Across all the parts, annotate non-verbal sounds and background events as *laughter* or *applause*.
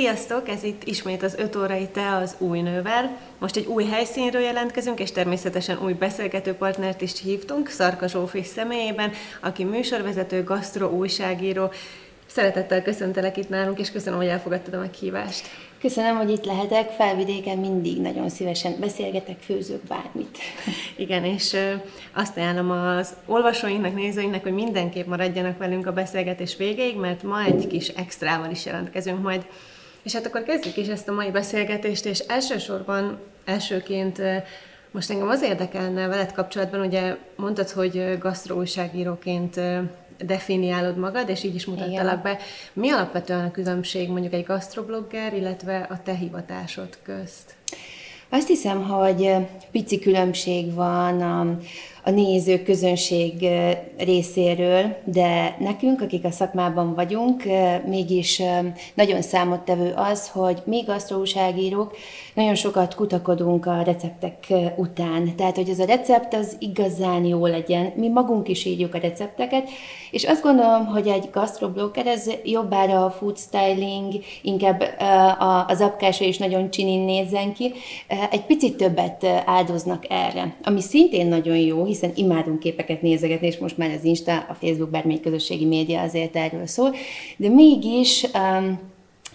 Sziasztok! Ez itt ismét az 5 órai te az új nővel. Most egy új helyszínről jelentkezünk, és természetesen új beszélgetőpartnert is hívtunk, Szarka Zsófi személyében, aki műsorvezető, gasztro, újságíró. Szeretettel köszöntelek itt nálunk, és köszönöm, hogy elfogadtad a meghívást. Köszönöm, hogy itt lehetek. Felvidéken mindig nagyon szívesen beszélgetek, főzök bármit. *laughs* Igen, és azt ajánlom az olvasóinknak, nézőinknek, hogy mindenképp maradjanak velünk a beszélgetés végéig, mert ma egy kis extrával is jelentkezünk majd. És hát akkor kezdjük is ezt a mai beszélgetést, és elsősorban, elsőként most engem az érdekelne veled kapcsolatban, ugye mondtad, hogy gasztroújságíróként definiálod magad, és így is mutattalak be. Mi alapvetően a különbség mondjuk egy gastroblogger, illetve a te hivatásod közt? Azt hiszem, hogy pici különbség van a, a néző közönség részéről, de nekünk, akik a szakmában vagyunk, mégis nagyon számottevő az, hogy mi gasztroúságírók nagyon sokat kutakodunk a receptek után. Tehát, hogy ez a recept az igazán jó legyen. Mi magunk is írjuk a recepteket, és azt gondolom, hogy egy gastroblogger, ez jobbára a food styling, inkább az apkása is nagyon csinin nézzen ki, egy picit többet áldoznak erre, ami szintén nagyon jó, hiszen imádunk képeket nézegetni, és most már az Insta, a Facebook, bármelyik közösségi média azért erről szól, de mégis um,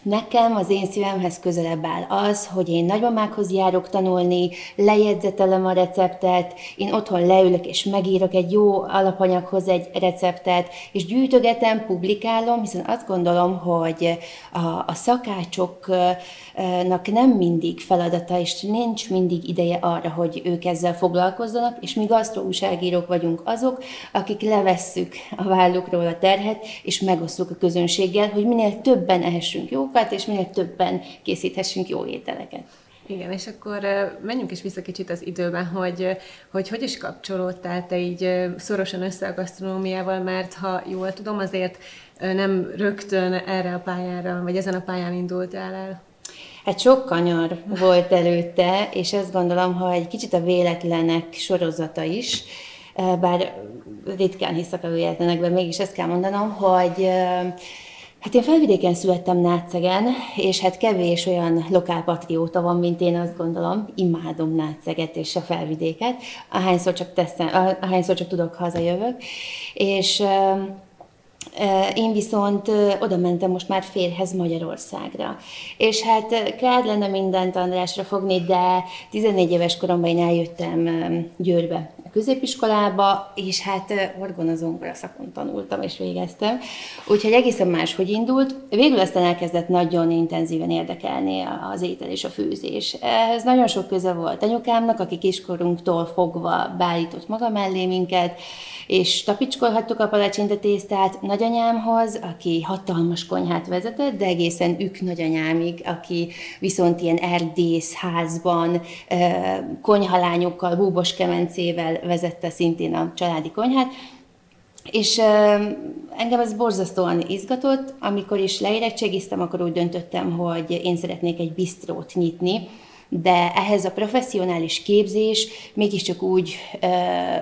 Nekem az én szívemhez közelebb áll az, hogy én nagymamákhoz járok tanulni, lejegyzetelem a receptet, én otthon leülök és megírok egy jó alapanyaghoz egy receptet, és gyűjtögetem, publikálom, hiszen azt gondolom, hogy a, a szakácsoknak nem mindig feladata, és nincs mindig ideje arra, hogy ők ezzel foglalkozzanak, és mi gasztroúságírók vagyunk azok, akik levesszük a vállukról a terhet, és megosztjuk a közönséggel, hogy minél többen ehessünk jó jókat, és minél többen készíthessünk jó ételeket. Igen, és akkor menjünk is vissza kicsit az időben, hogy hogy, hogy is kapcsolódtál te így szorosan össze a gasztronómiával, mert ha jól tudom, azért nem rögtön erre a pályára, vagy ezen a pályán indultál el. Hát sok kanyar volt előtte, és azt gondolom, hogy egy kicsit a véletlenek sorozata is, bár ritkán hiszek a véletlenekben, mégis ezt kell mondanom, hogy Hát én felvidéken születtem Nátszegen, és hát kevés olyan lokálpatrióta van, mint én azt gondolom. Imádom Nátszeget és a felvidéket, ahányszor csak, teszem, ahányszor csak tudok, hazajövök. És én viszont oda mentem most már férhez Magyarországra. És hát kár lenne mindent Andrásra fogni, de 14 éves koromban én eljöttem Győrbe középiskolába, és hát orgona szakon tanultam és végeztem. Úgyhogy egészen máshogy indult. Végül aztán elkezdett nagyon intenzíven érdekelni az étel és a főzés. Ez nagyon sok köze volt anyukámnak, aki kiskorunktól fogva beállított maga mellé minket, és tapicskolhattuk a palacsinta tésztát nagyanyámhoz, aki hatalmas konyhát vezetett, de egészen ük nagyanyámig, aki viszont ilyen erdész házban, konyhalányokkal, búbos kemencével vezette szintén a családi konyhát, és engem ez borzasztóan izgatott, amikor is leérettségiztem, akkor úgy döntöttem, hogy én szeretnék egy bisztrót nyitni, de ehhez a professzionális képzés mégiscsak úgy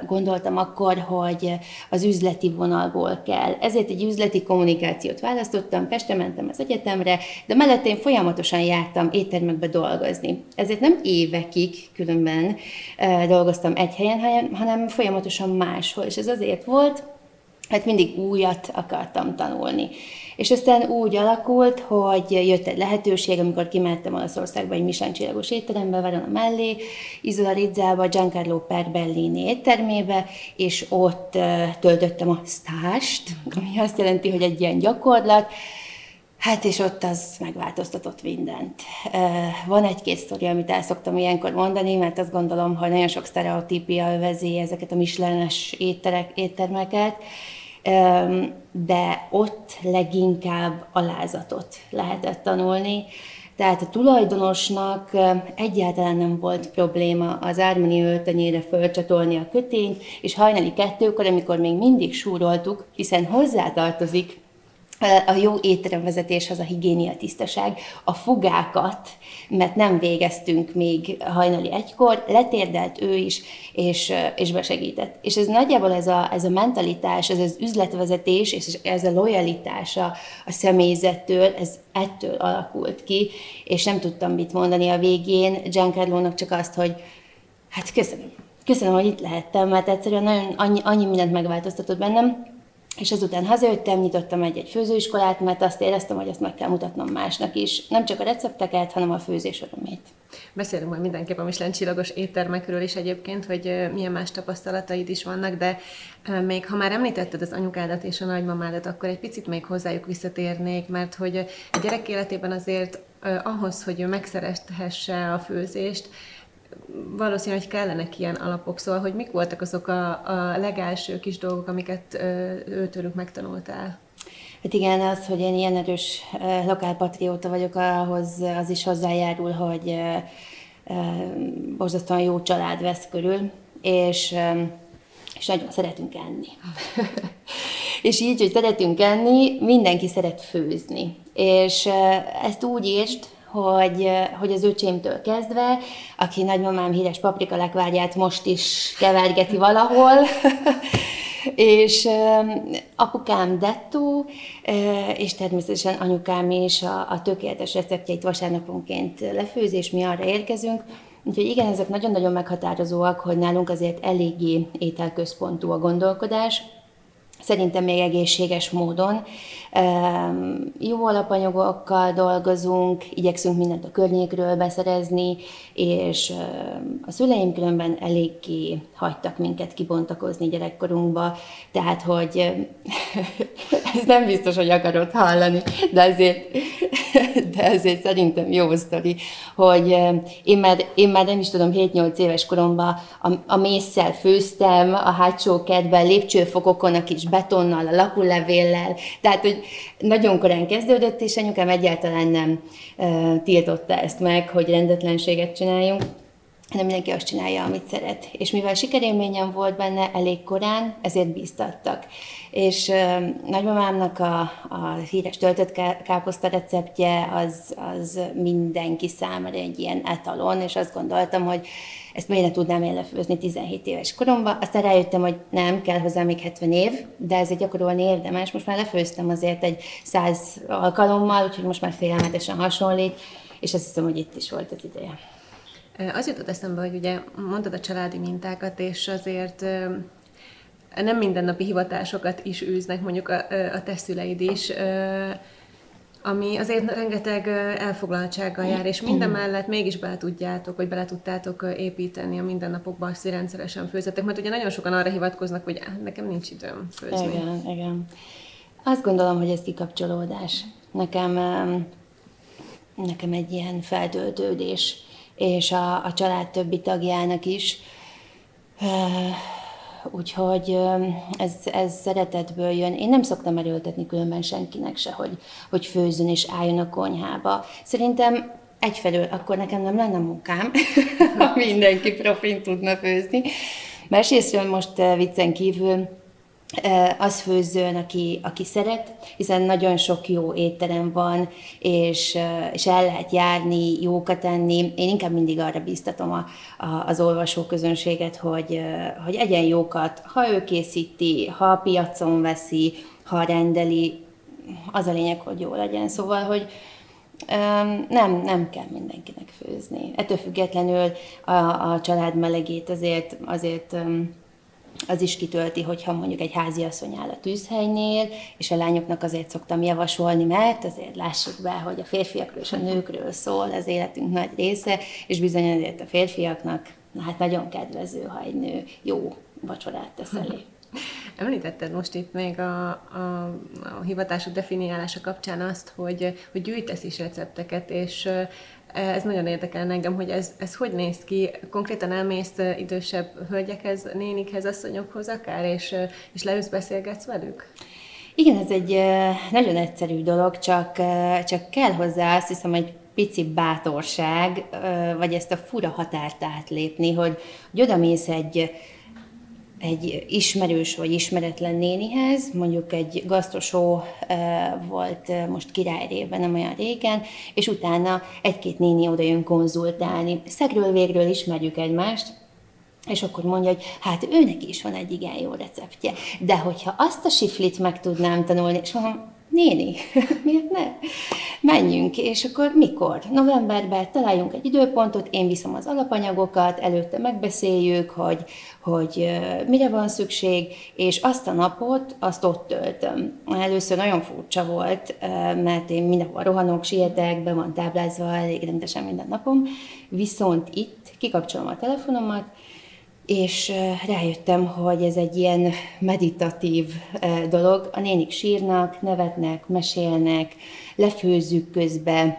gondoltam akkor, hogy az üzleti vonalból kell. Ezért egy üzleti kommunikációt választottam, Pestre mentem az egyetemre, de mellett én folyamatosan jártam éttermekbe dolgozni. Ezért nem évekig különben dolgoztam egy helyen, hanem folyamatosan máshol, és ez azért volt, hát mindig újat akartam tanulni. És aztán úgy alakult, hogy jött egy lehetőség, amikor kimentem Olaszországba egy Michelin csillagos étterembe, Verona mellé, Isola Rizzába, Giancarlo Perbellini éttermébe, és ott töltöttem a stást, ami azt jelenti, hogy egy ilyen gyakorlat, Hát és ott az megváltoztatott mindent. Van egy-két sztori, amit el szoktam ilyenkor mondani, mert azt gondolom, hogy nagyon sok sztereotípia övezi ezeket a mislenes étterek, éttermeket, de ott leginkább alázatot lehetett tanulni. Tehát a tulajdonosnak egyáltalán nem volt probléma az ármani öltönyére fölcsatolni a kötényt, és hajnali kettőkor, amikor még mindig súroltuk, hiszen hozzátartozik a jó étteremvezetéshez a higiénia, tisztaság, a fogákat, mert nem végeztünk még hajnali egykor, letérdelt ő is, és, és besegített. És ez nagyjából ez a, ez a mentalitás, ez az üzletvezetés, és ez a lojalitás a, a személyzettől, ez ettől alakult ki, és nem tudtam mit mondani a végén Giancarlo-nak csak azt, hogy hát köszönöm. Köszönöm, hogy itt lehettem, mert egyszerűen nagyon annyi, annyi mindent megváltoztatott bennem, és ezután hazajöttem, nyitottam egy-egy főzőiskolát, mert azt éreztem, hogy ezt meg kell mutatnom másnak is. Nem csak a recepteket, hanem a főzés örömét. Beszélünk majd mindenképp a Michelin csillagos éttermekről is egyébként, hogy milyen más tapasztalataid is vannak, de még ha már említetted az anyukádat és a nagymamádat, akkor egy picit még hozzájuk visszatérnék, mert hogy a gyerek életében azért ahhoz, hogy ő megszerethesse a főzést, valószínű, hogy kellenek ilyen alapok, szóval, hogy mik voltak azok a, a legelső kis dolgok, amiket őtőlük megtanultál? Hát igen, az, hogy én ilyen erős lokálpatrióta vagyok, ahhoz az is hozzájárul, hogy borzasztóan jó család vesz körül, és, és nagyon szeretünk enni. *laughs* és így, hogy szeretünk enni, mindenki szeret főzni. És ezt úgy ért, hogy, hogy az öcsémtől kezdve, aki nagymamám híres paprikalekvárját most is kevergeti valahol, *laughs* és apukám dettó, és természetesen anyukám is a, a tökéletes receptjeit vasárnaponként lefőz, és mi arra érkezünk. Úgyhogy igen, ezek nagyon-nagyon meghatározóak, hogy nálunk azért eléggé ételközpontú a gondolkodás, szerintem még egészséges módon. Jó alapanyagokkal dolgozunk, igyekszünk mindent a környékről beszerezni, és a szüleim különben eléggé hagytak minket kibontakozni gyerekkorunkba, tehát, hogy *laughs* ez nem biztos, hogy akarod hallani, de azért, *laughs* de azért szerintem jó sztori, hogy én már, én már nem is tudom, 7-8 éves koromban a, a mészsel főztem, a hátsó kedben, lépcsőfokokon a kis betonnal, a lakulevéllel, tehát, hogy nagyon korán kezdődött, és anyukám egyáltalán nem uh, tiltotta ezt meg, hogy rendetlenséget csináljunk hanem mindenki azt csinálja, amit szeret. És mivel sikerélményem volt benne elég korán, ezért bíztattak. És nagymamámnak a, a híres töltött káposzta receptje az, az mindenki számára egy ilyen etalon, és azt gondoltam, hogy ezt miért ne tudnám én lefőzni 17 éves koromban. Aztán rájöttem, hogy nem, kell hozzá még 70 év, de ez egy gyakorolni érdemes. Most már lefőztem azért egy 100 alkalommal, úgyhogy most már félelmetesen hasonlít, és azt hiszem, hogy itt is volt az ideje. Az jutott eszembe, hogy ugye mondtad a családi mintákat, és azért nem mindennapi hivatásokat is űznek, mondjuk a, a te szüleid is ami azért rengeteg elfoglaltsággal jár, és minden mellett mégis bele tudjátok, vagy bele tudtátok építeni a mindennapokban azt, hogy rendszeresen főzetek, mert ugye nagyon sokan arra hivatkoznak, hogy nekem nincs időm főzni. Igen, igen. Azt gondolom, hogy ez kikapcsolódás. Nekem, nekem egy ilyen feltöltődés, és a, a család többi tagjának is úgyhogy ez, ez szeretetből jön. Én nem szoktam erőltetni különben senkinek se, hogy, hogy főzzön és álljon a konyhába. Szerintem egyfelől akkor nekem nem lenne munkám, *laughs* ha mindenki profin tudna főzni. Másrésztről most viccen kívül az főzőn, aki, aki szeret, hiszen nagyon sok jó étterem van, és, és el lehet járni, jókat enni. Én inkább mindig arra bíztatom a, a, az olvasóközönséget, hogy, hogy egyen jókat, ha ő készíti, ha a piacon veszi, ha rendeli, az a lényeg, hogy jó legyen. Szóval, hogy nem, nem kell mindenkinek főzni. Ettől függetlenül a, a család melegét azért, azért az is kitölti, hogyha mondjuk egy háziasszony áll a tűzhelynél, és a lányoknak azért szoktam javasolni, mert azért lássuk be, hogy a férfiakról és a nőkről szól az életünk nagy része, és bizony azért a férfiaknak hát nagyon kedvező, ha egy nő jó vacsorát tesz elé. *laughs* Említetted most itt még a, a, a hivatások definiálása kapcsán azt, hogy, hogy gyűjtesz is recepteket, és ez nagyon érdekel engem, hogy ez, ez hogy néz ki. Konkrétan elmész idősebb hölgyekhez, nénikhez, asszonyokhoz akár, és, és leülsz, beszélgetsz velük? Igen, ez egy nagyon egyszerű dolog, csak, csak kell hozzá azt hiszem, hogy pici bátorság, vagy ezt a fura határt átlépni, hogy, hogy oda mész egy, egy ismerős vagy ismeretlen nénihez, mondjuk egy gasztrosó volt most királyrében nem olyan régen, és utána egy-két néni oda jön konzultálni. Szegről végről ismerjük egymást, és akkor mondja, hogy hát őnek is van egy igen jó receptje. De hogyha azt a siflit meg tudnám tanulni, és mondom, néni, *laughs* miért ne? Menjünk, és akkor mikor? Novemberben találjunk egy időpontot, én viszem az alapanyagokat, előtte megbeszéljük, hogy, hogy mire van szükség, és azt a napot, azt ott töltöm. Először nagyon furcsa volt, mert én mindenhol rohanok, sietek, be van táblázva elég rendesen minden napom, viszont itt kikapcsolom a telefonomat, és rájöttem, hogy ez egy ilyen meditatív dolog. A nénik sírnak, nevetnek, mesélnek, lefőzzük közben,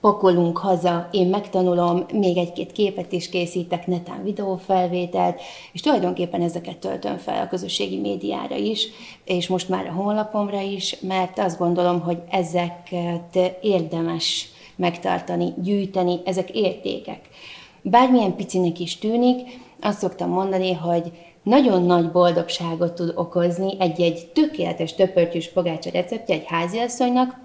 pakolunk haza, én megtanulom, még egy-két képet is készítek, netán videófelvételt, és tulajdonképpen ezeket töltöm fel a közösségi médiára is, és most már a honlapomra is, mert azt gondolom, hogy ezeket érdemes megtartani, gyűjteni, ezek értékek. Bármilyen picinek is tűnik, azt szoktam mondani, hogy nagyon nagy boldogságot tud okozni egy-egy tökéletes töpörtyűs pogácsa receptje egy háziasszonynak,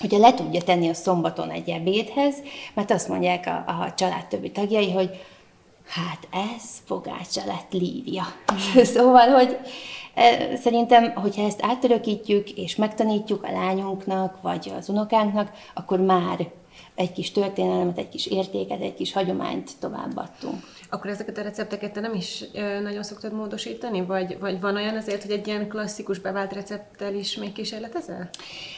hogyha le tudja tenni a szombaton egy ebédhez, mert azt mondják a, a család többi tagjai, hogy hát ez fogácsa lett Lívia. *laughs* szóval, hogy e, szerintem, hogyha ezt átörökítjük és megtanítjuk a lányunknak, vagy az unokánknak, akkor már egy kis történelmet, egy kis értéket, egy kis hagyományt továbbadtunk. Akkor ezeket a recepteket te nem is nagyon szoktad módosítani? Vagy, vagy van olyan azért, hogy egy ilyen klasszikus bevált recepttel is még kísérletezel?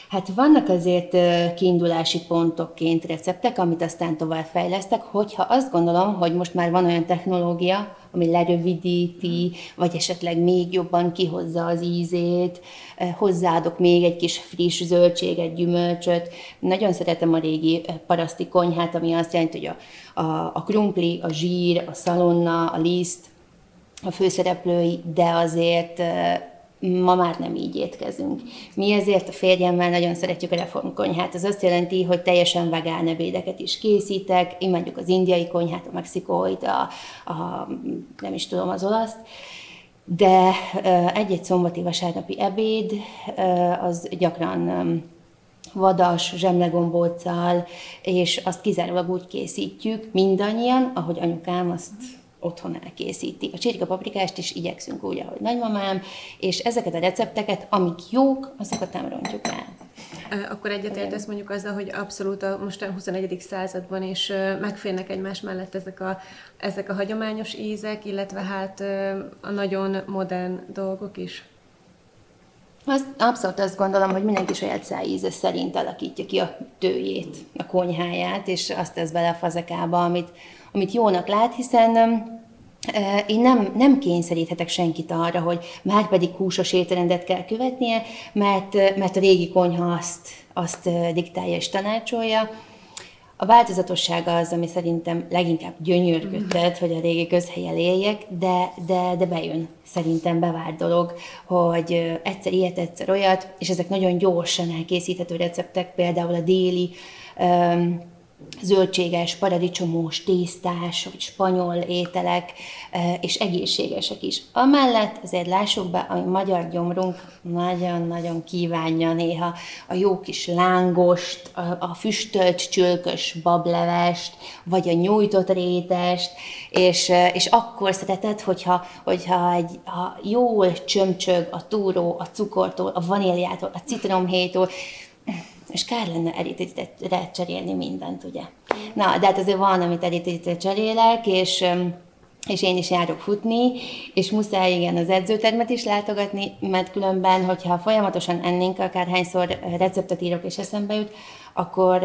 Hát vannak azért kiindulási pontokként receptek, amit aztán tovább fejlesztek, hogyha azt gondolom, hogy most már van olyan technológia, ami lerövidíti, vagy esetleg még jobban kihozza az ízét, hozzáadok még egy kis friss zöldséget, gyümölcsöt. Nagyon szeretem a régi paraszti konyhát, ami azt jelenti, hogy a, a, a krumpli, a zsír, a szalonna, a liszt, a főszereplői, de azért ma már nem így étkezünk. Mi ezért a férjemmel nagyon szeretjük a reformkonyhát. Ez azt jelenti, hogy teljesen vegán ebédeket is készítek, imádjuk az indiai konyhát, a mexikóit, a, a nem is tudom, az olaszt, de egy-egy szombati vasárnapi ebéd az gyakran vadas, zsemlegombóccal, és azt kizárólag úgy készítjük mindannyian, ahogy anyukám azt otthon elkészíti. A csirka paprikást is igyekszünk úgy, ahogy nagymamám, és ezeket a recepteket, amik jók, azokat nem rontjuk el. Akkor egyetértesz mondjuk azzal, hogy abszolút a most a 21. században is megférnek egymás mellett ezek a, ezek a hagyományos ízek, illetve hát a nagyon modern dolgok is? Az, abszolút azt gondolom, hogy mindenki saját szájíze szerint alakítja ki a tőjét, a konyháját, és azt tesz bele a fazekába, amit, amit jónak lát, hiszen én nem, nem kényszeríthetek senkit arra, hogy már pedig húsos étrendet kell követnie, mert, mert a régi konyha azt, azt diktálja és tanácsolja. A változatossága az, ami szerintem leginkább gyönyörködtet, hogy a régi közhelyen éljek, de, de, de bejön szerintem bevált dolog, hogy egyszer ilyet, egyszer olyat, és ezek nagyon gyorsan elkészíthető receptek, például a déli um, zöldséges, paradicsomos, tésztás, vagy spanyol ételek, e, és egészségesek is. Amellett azért lássuk be, a magyar gyomrunk nagyon-nagyon kívánja néha a jó kis lángost, a, füstölt csülkös bablevest, vagy a nyújtott rétest, és, e, és akkor szereted, hogyha, hogyha egy, ha jól csömcsög a túró, a cukortól, a vaníliától, a citromhétól, és kár lenne eritítőre cserélni mindent, ugye. Na, de hát azért van, amit eritítőre cserélek, és és én is járok futni, és muszáj igen az edzőtermet is látogatni, mert különben, hogyha folyamatosan ennénk, akárhányszor receptet írok és eszembe jut, akkor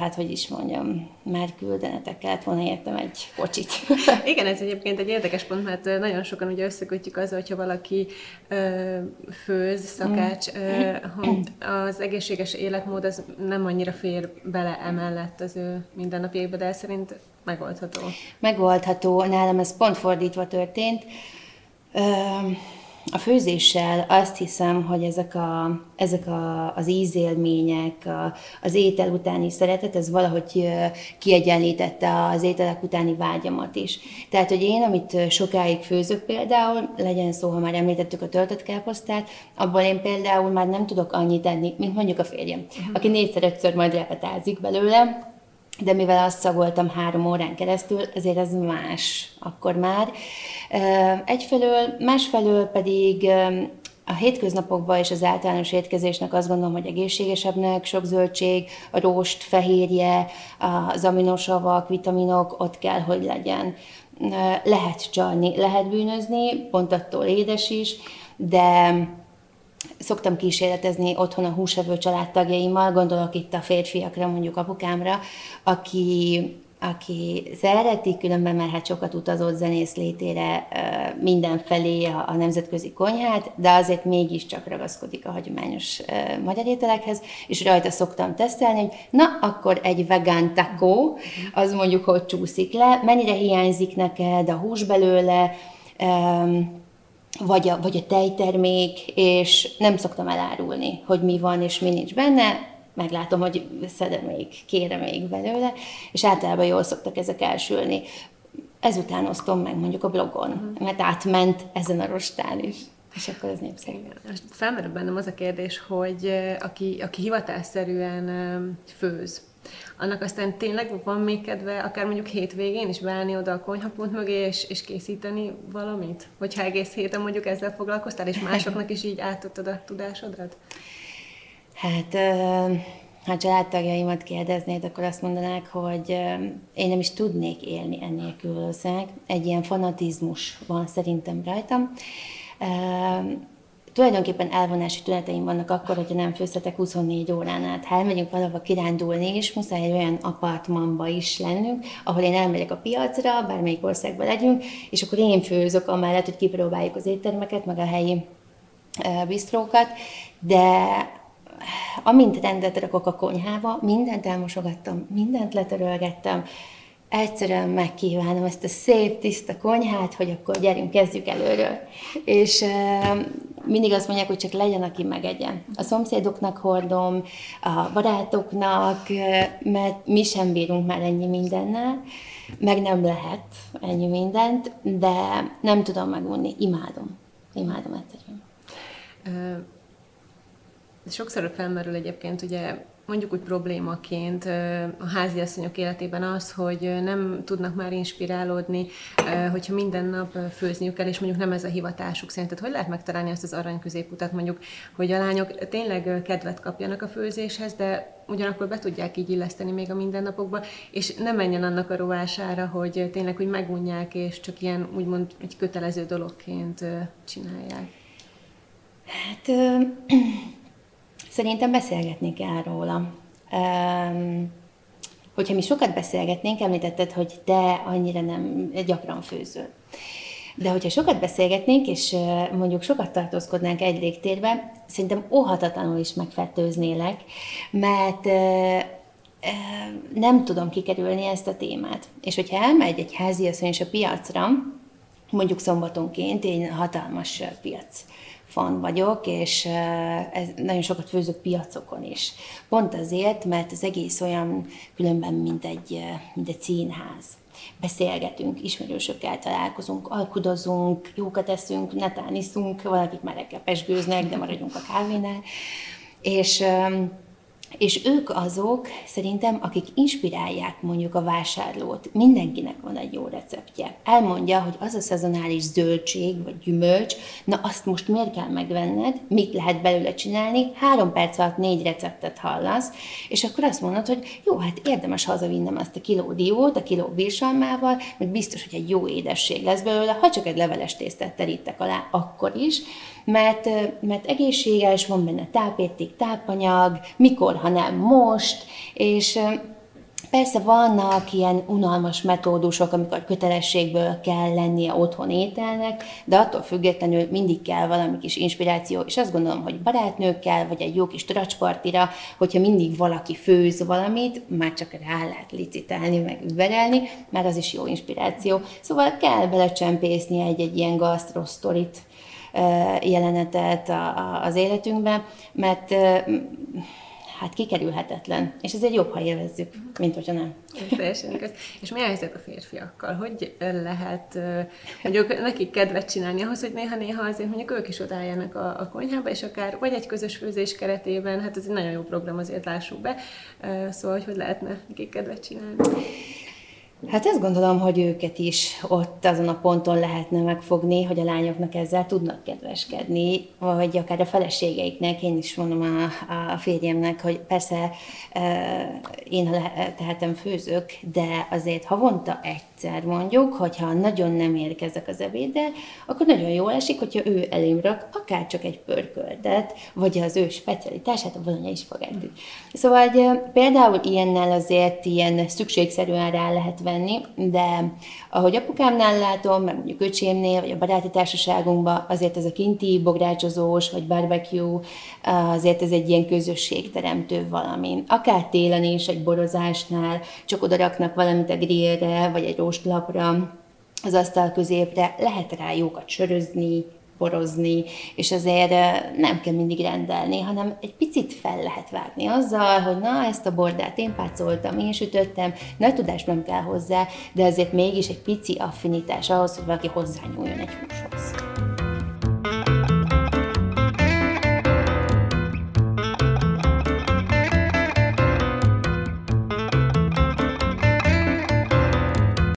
hát hogy is mondjam, már küldenetek kellett volna értem egy kocsit. *laughs* Igen, ez egyébként egy érdekes pont, mert nagyon sokan ugye összekötjük azzal, hogyha valaki ö, főz, szakács, ö, az egészséges életmód az nem annyira fér bele emellett az ő mindennapjaikba, de szerint megoldható. Megoldható, nálam ez pont fordítva történt. Ö, a főzéssel azt hiszem, hogy ezek, a, ezek a, az ízélmények, a, az étel utáni szeretet, ez valahogy kiegyenlítette az ételek utáni vágyamat is. Tehát, hogy én, amit sokáig főzök például, legyen szó, ha már említettük a töltött káposztát, abból én például már nem tudok annyit enni, mint mondjuk a férjem, uh-huh. aki négyszer-ötször majd repetázik belőle, de mivel azt szagoltam három órán keresztül, ezért ez más akkor már. Egyfelől, másfelől pedig a hétköznapokban és az általános étkezésnek azt gondolom, hogy egészségesebbnek, sok zöldség, a rost, fehérje, az aminosavak, vitaminok ott kell, hogy legyen. Lehet csalni, lehet bűnözni, pont attól édes is, de szoktam kísérletezni otthon a húsevő családtagjaimmal, gondolok itt a férfiakra, mondjuk apukámra, aki aki szereti, különben már hát sokat utazott zenész létére mindenfelé a, a nemzetközi konyhát, de azért mégiscsak ragaszkodik a hagyományos magyar ételekhez, és rajta szoktam tesztelni, hogy na, akkor egy vegán taco, az mondjuk hogy csúszik le, mennyire hiányzik neked a hús belőle, vagy a, vagy a tejtermék, és nem szoktam elárulni, hogy mi van és mi nincs benne, meglátom, hogy szedem még, kérem még belőle, és általában jól szoktak ezek elsülni. Ezután osztom meg mondjuk a blogon, uh-huh. mert átment ezen a rostán is. És akkor ez népszerű. Felmerül bennem az a kérdés, hogy aki, aki hivatásszerűen főz, annak aztán tényleg van még kedve, akár mondjuk hétvégén is beállni oda a konyhapont mögé, és, és készíteni valamit? Hogyha egész héten mondjuk ezzel foglalkoztál, és másoknak is így átadtad a tudásodat? Hát, ha családtagjaimat kérdeznéd, akkor azt mondanák, hogy én nem is tudnék élni ennélkül valószínűleg. Egy ilyen fanatizmus van szerintem rajtam. Tulajdonképpen elvonási tüneteim vannak akkor, hogyha nem főzhetek 24 órán át. Ha elmegyünk valahova kirándulni, és muszáj egy olyan apartmanba is lennünk, ahol én elmegyek a piacra, bármelyik országban legyünk, és akkor én főzök amellett, hogy kipróbáljuk az éttermeket, meg a helyi bistrókat, de amint rendet rakok a konyhába, mindent elmosogattam, mindent letörölgettem, egyszerűen megkívánom ezt a szép, tiszta konyhát, hogy akkor gyerünk, kezdjük előről. És mindig azt mondják, hogy csak legyen, aki megegyen. A szomszédoknak hordom, a barátoknak, mert mi sem bírunk már ennyi mindennel, meg nem lehet ennyi mindent, de nem tudom megunni, imádom. Imádom egyszerűen. Sokszor felmerül egyébként ugye mondjuk úgy problémaként a háziasszonyok életében az, hogy nem tudnak már inspirálódni, hogyha minden nap főzniük kell, és mondjuk nem ez a hivatásuk szerint. Hogy lehet megtalálni azt az arany középutat mondjuk, hogy a lányok tényleg kedvet kapjanak a főzéshez, de ugyanakkor be tudják így illeszteni még a mindennapokba, és nem menjen annak a rovására, hogy tényleg úgy megunják, és csak ilyen úgymond egy kötelező dologként csinálják. Hát Szerintem beszélgetni kell róla. Um, hogyha mi sokat beszélgetnénk, említetted, hogy te annyira nem gyakran főzöl. De hogyha sokat beszélgetnénk, és mondjuk sokat tartózkodnánk egy légtérbe, szerintem óhatatlanul is megfertőznélek, mert nem tudom kikerülni ezt a témát. És hogyha elmegy egy háziasszony is a piacra, mondjuk szombatonként, én hatalmas piac fan vagyok, és ez, nagyon sokat főzök piacokon is. Pont azért, mert az egész olyan különben, mint egy, mint egy színház. Beszélgetünk, ismerősökkel találkozunk, alkudozunk, jókat eszünk, netán iszunk, valakik már reggel pesgőznek, de maradjunk a kávénál. És és ők azok, szerintem, akik inspirálják mondjuk a vásárlót. Mindenkinek van egy jó receptje. Elmondja, hogy az a szezonális zöldség vagy gyümölcs, na azt most miért kell megvenned, mit lehet belőle csinálni, három perc alatt négy receptet hallasz, és akkor azt mondod, hogy jó, hát érdemes hazavinnem azt a kiló diót, a kiló bírsalmával, mert biztos, hogy egy jó édesség lesz belőle, ha csak egy leveles tésztát terítek alá, akkor is, mert, mert egészséges, van benne tápérték, tápanyag, mikor, ha nem most, és Persze vannak ilyen unalmas metódusok, amikor kötelességből kell lennie otthon ételnek, de attól függetlenül mindig kell valami kis inspiráció, és azt gondolom, hogy barátnőkkel, vagy egy jó kis tracspartira, hogyha mindig valaki főz valamit, már csak rá lehet licitálni, meg überelni, már az is jó inspiráció. Szóval kell belecsempészni egy-egy ilyen gasztrosztorit jelenetet az életünkbe, mert hát kikerülhetetlen. És ezért jobb, ha élvezzük, mint hogyha nem. Teljesen igaz. És mi a helyzet a férfiakkal? Hogy lehet mondjuk nekik kedvet csinálni ahhoz, hogy néha-néha azért mondjuk ők is odálljanak a, a konyhába, és akár vagy egy közös főzés keretében, hát ez egy nagyon jó program, azért lássuk be. Szóval, hogy hogy lehetne nekik kedvet csinálni? Hát ezt gondolom, hogy őket is ott azon a ponton lehetne megfogni, hogy a lányoknak ezzel tudnak kedveskedni, vagy akár a feleségeiknek, én is mondom a, a férjemnek, hogy persze én tehetem főzök, de azért havonta egyszer mondjuk, hogyha nagyon nem érkezek az ebéddel, akkor nagyon jól esik, hogyha ő elém rak akár csak egy pörköltet, vagy az ő specialitását, a bolonyai spagetti. Szóval például ilyennel azért ilyen szükségszerűen rá lehet venni venni, de ahogy apukámnál látom, meg mondjuk öcsémnél, vagy a baráti társaságunkban, azért ez a kinti bográcsozós, vagy barbecue, azért ez egy ilyen közösségteremtő valami. Akár télen is, egy borozásnál, csak oda raknak valamit a grillre, vagy egy rostlapra, az asztal középre, lehet rá jókat sörözni, borozni, és azért nem kell mindig rendelni, hanem egy picit fel lehet vágni azzal, hogy na, ezt a bordát én pácoltam, én sütöttem, nagy tudás nem kell hozzá, de azért mégis egy pici affinitás ahhoz, hogy valaki hozzányúljon egy hús.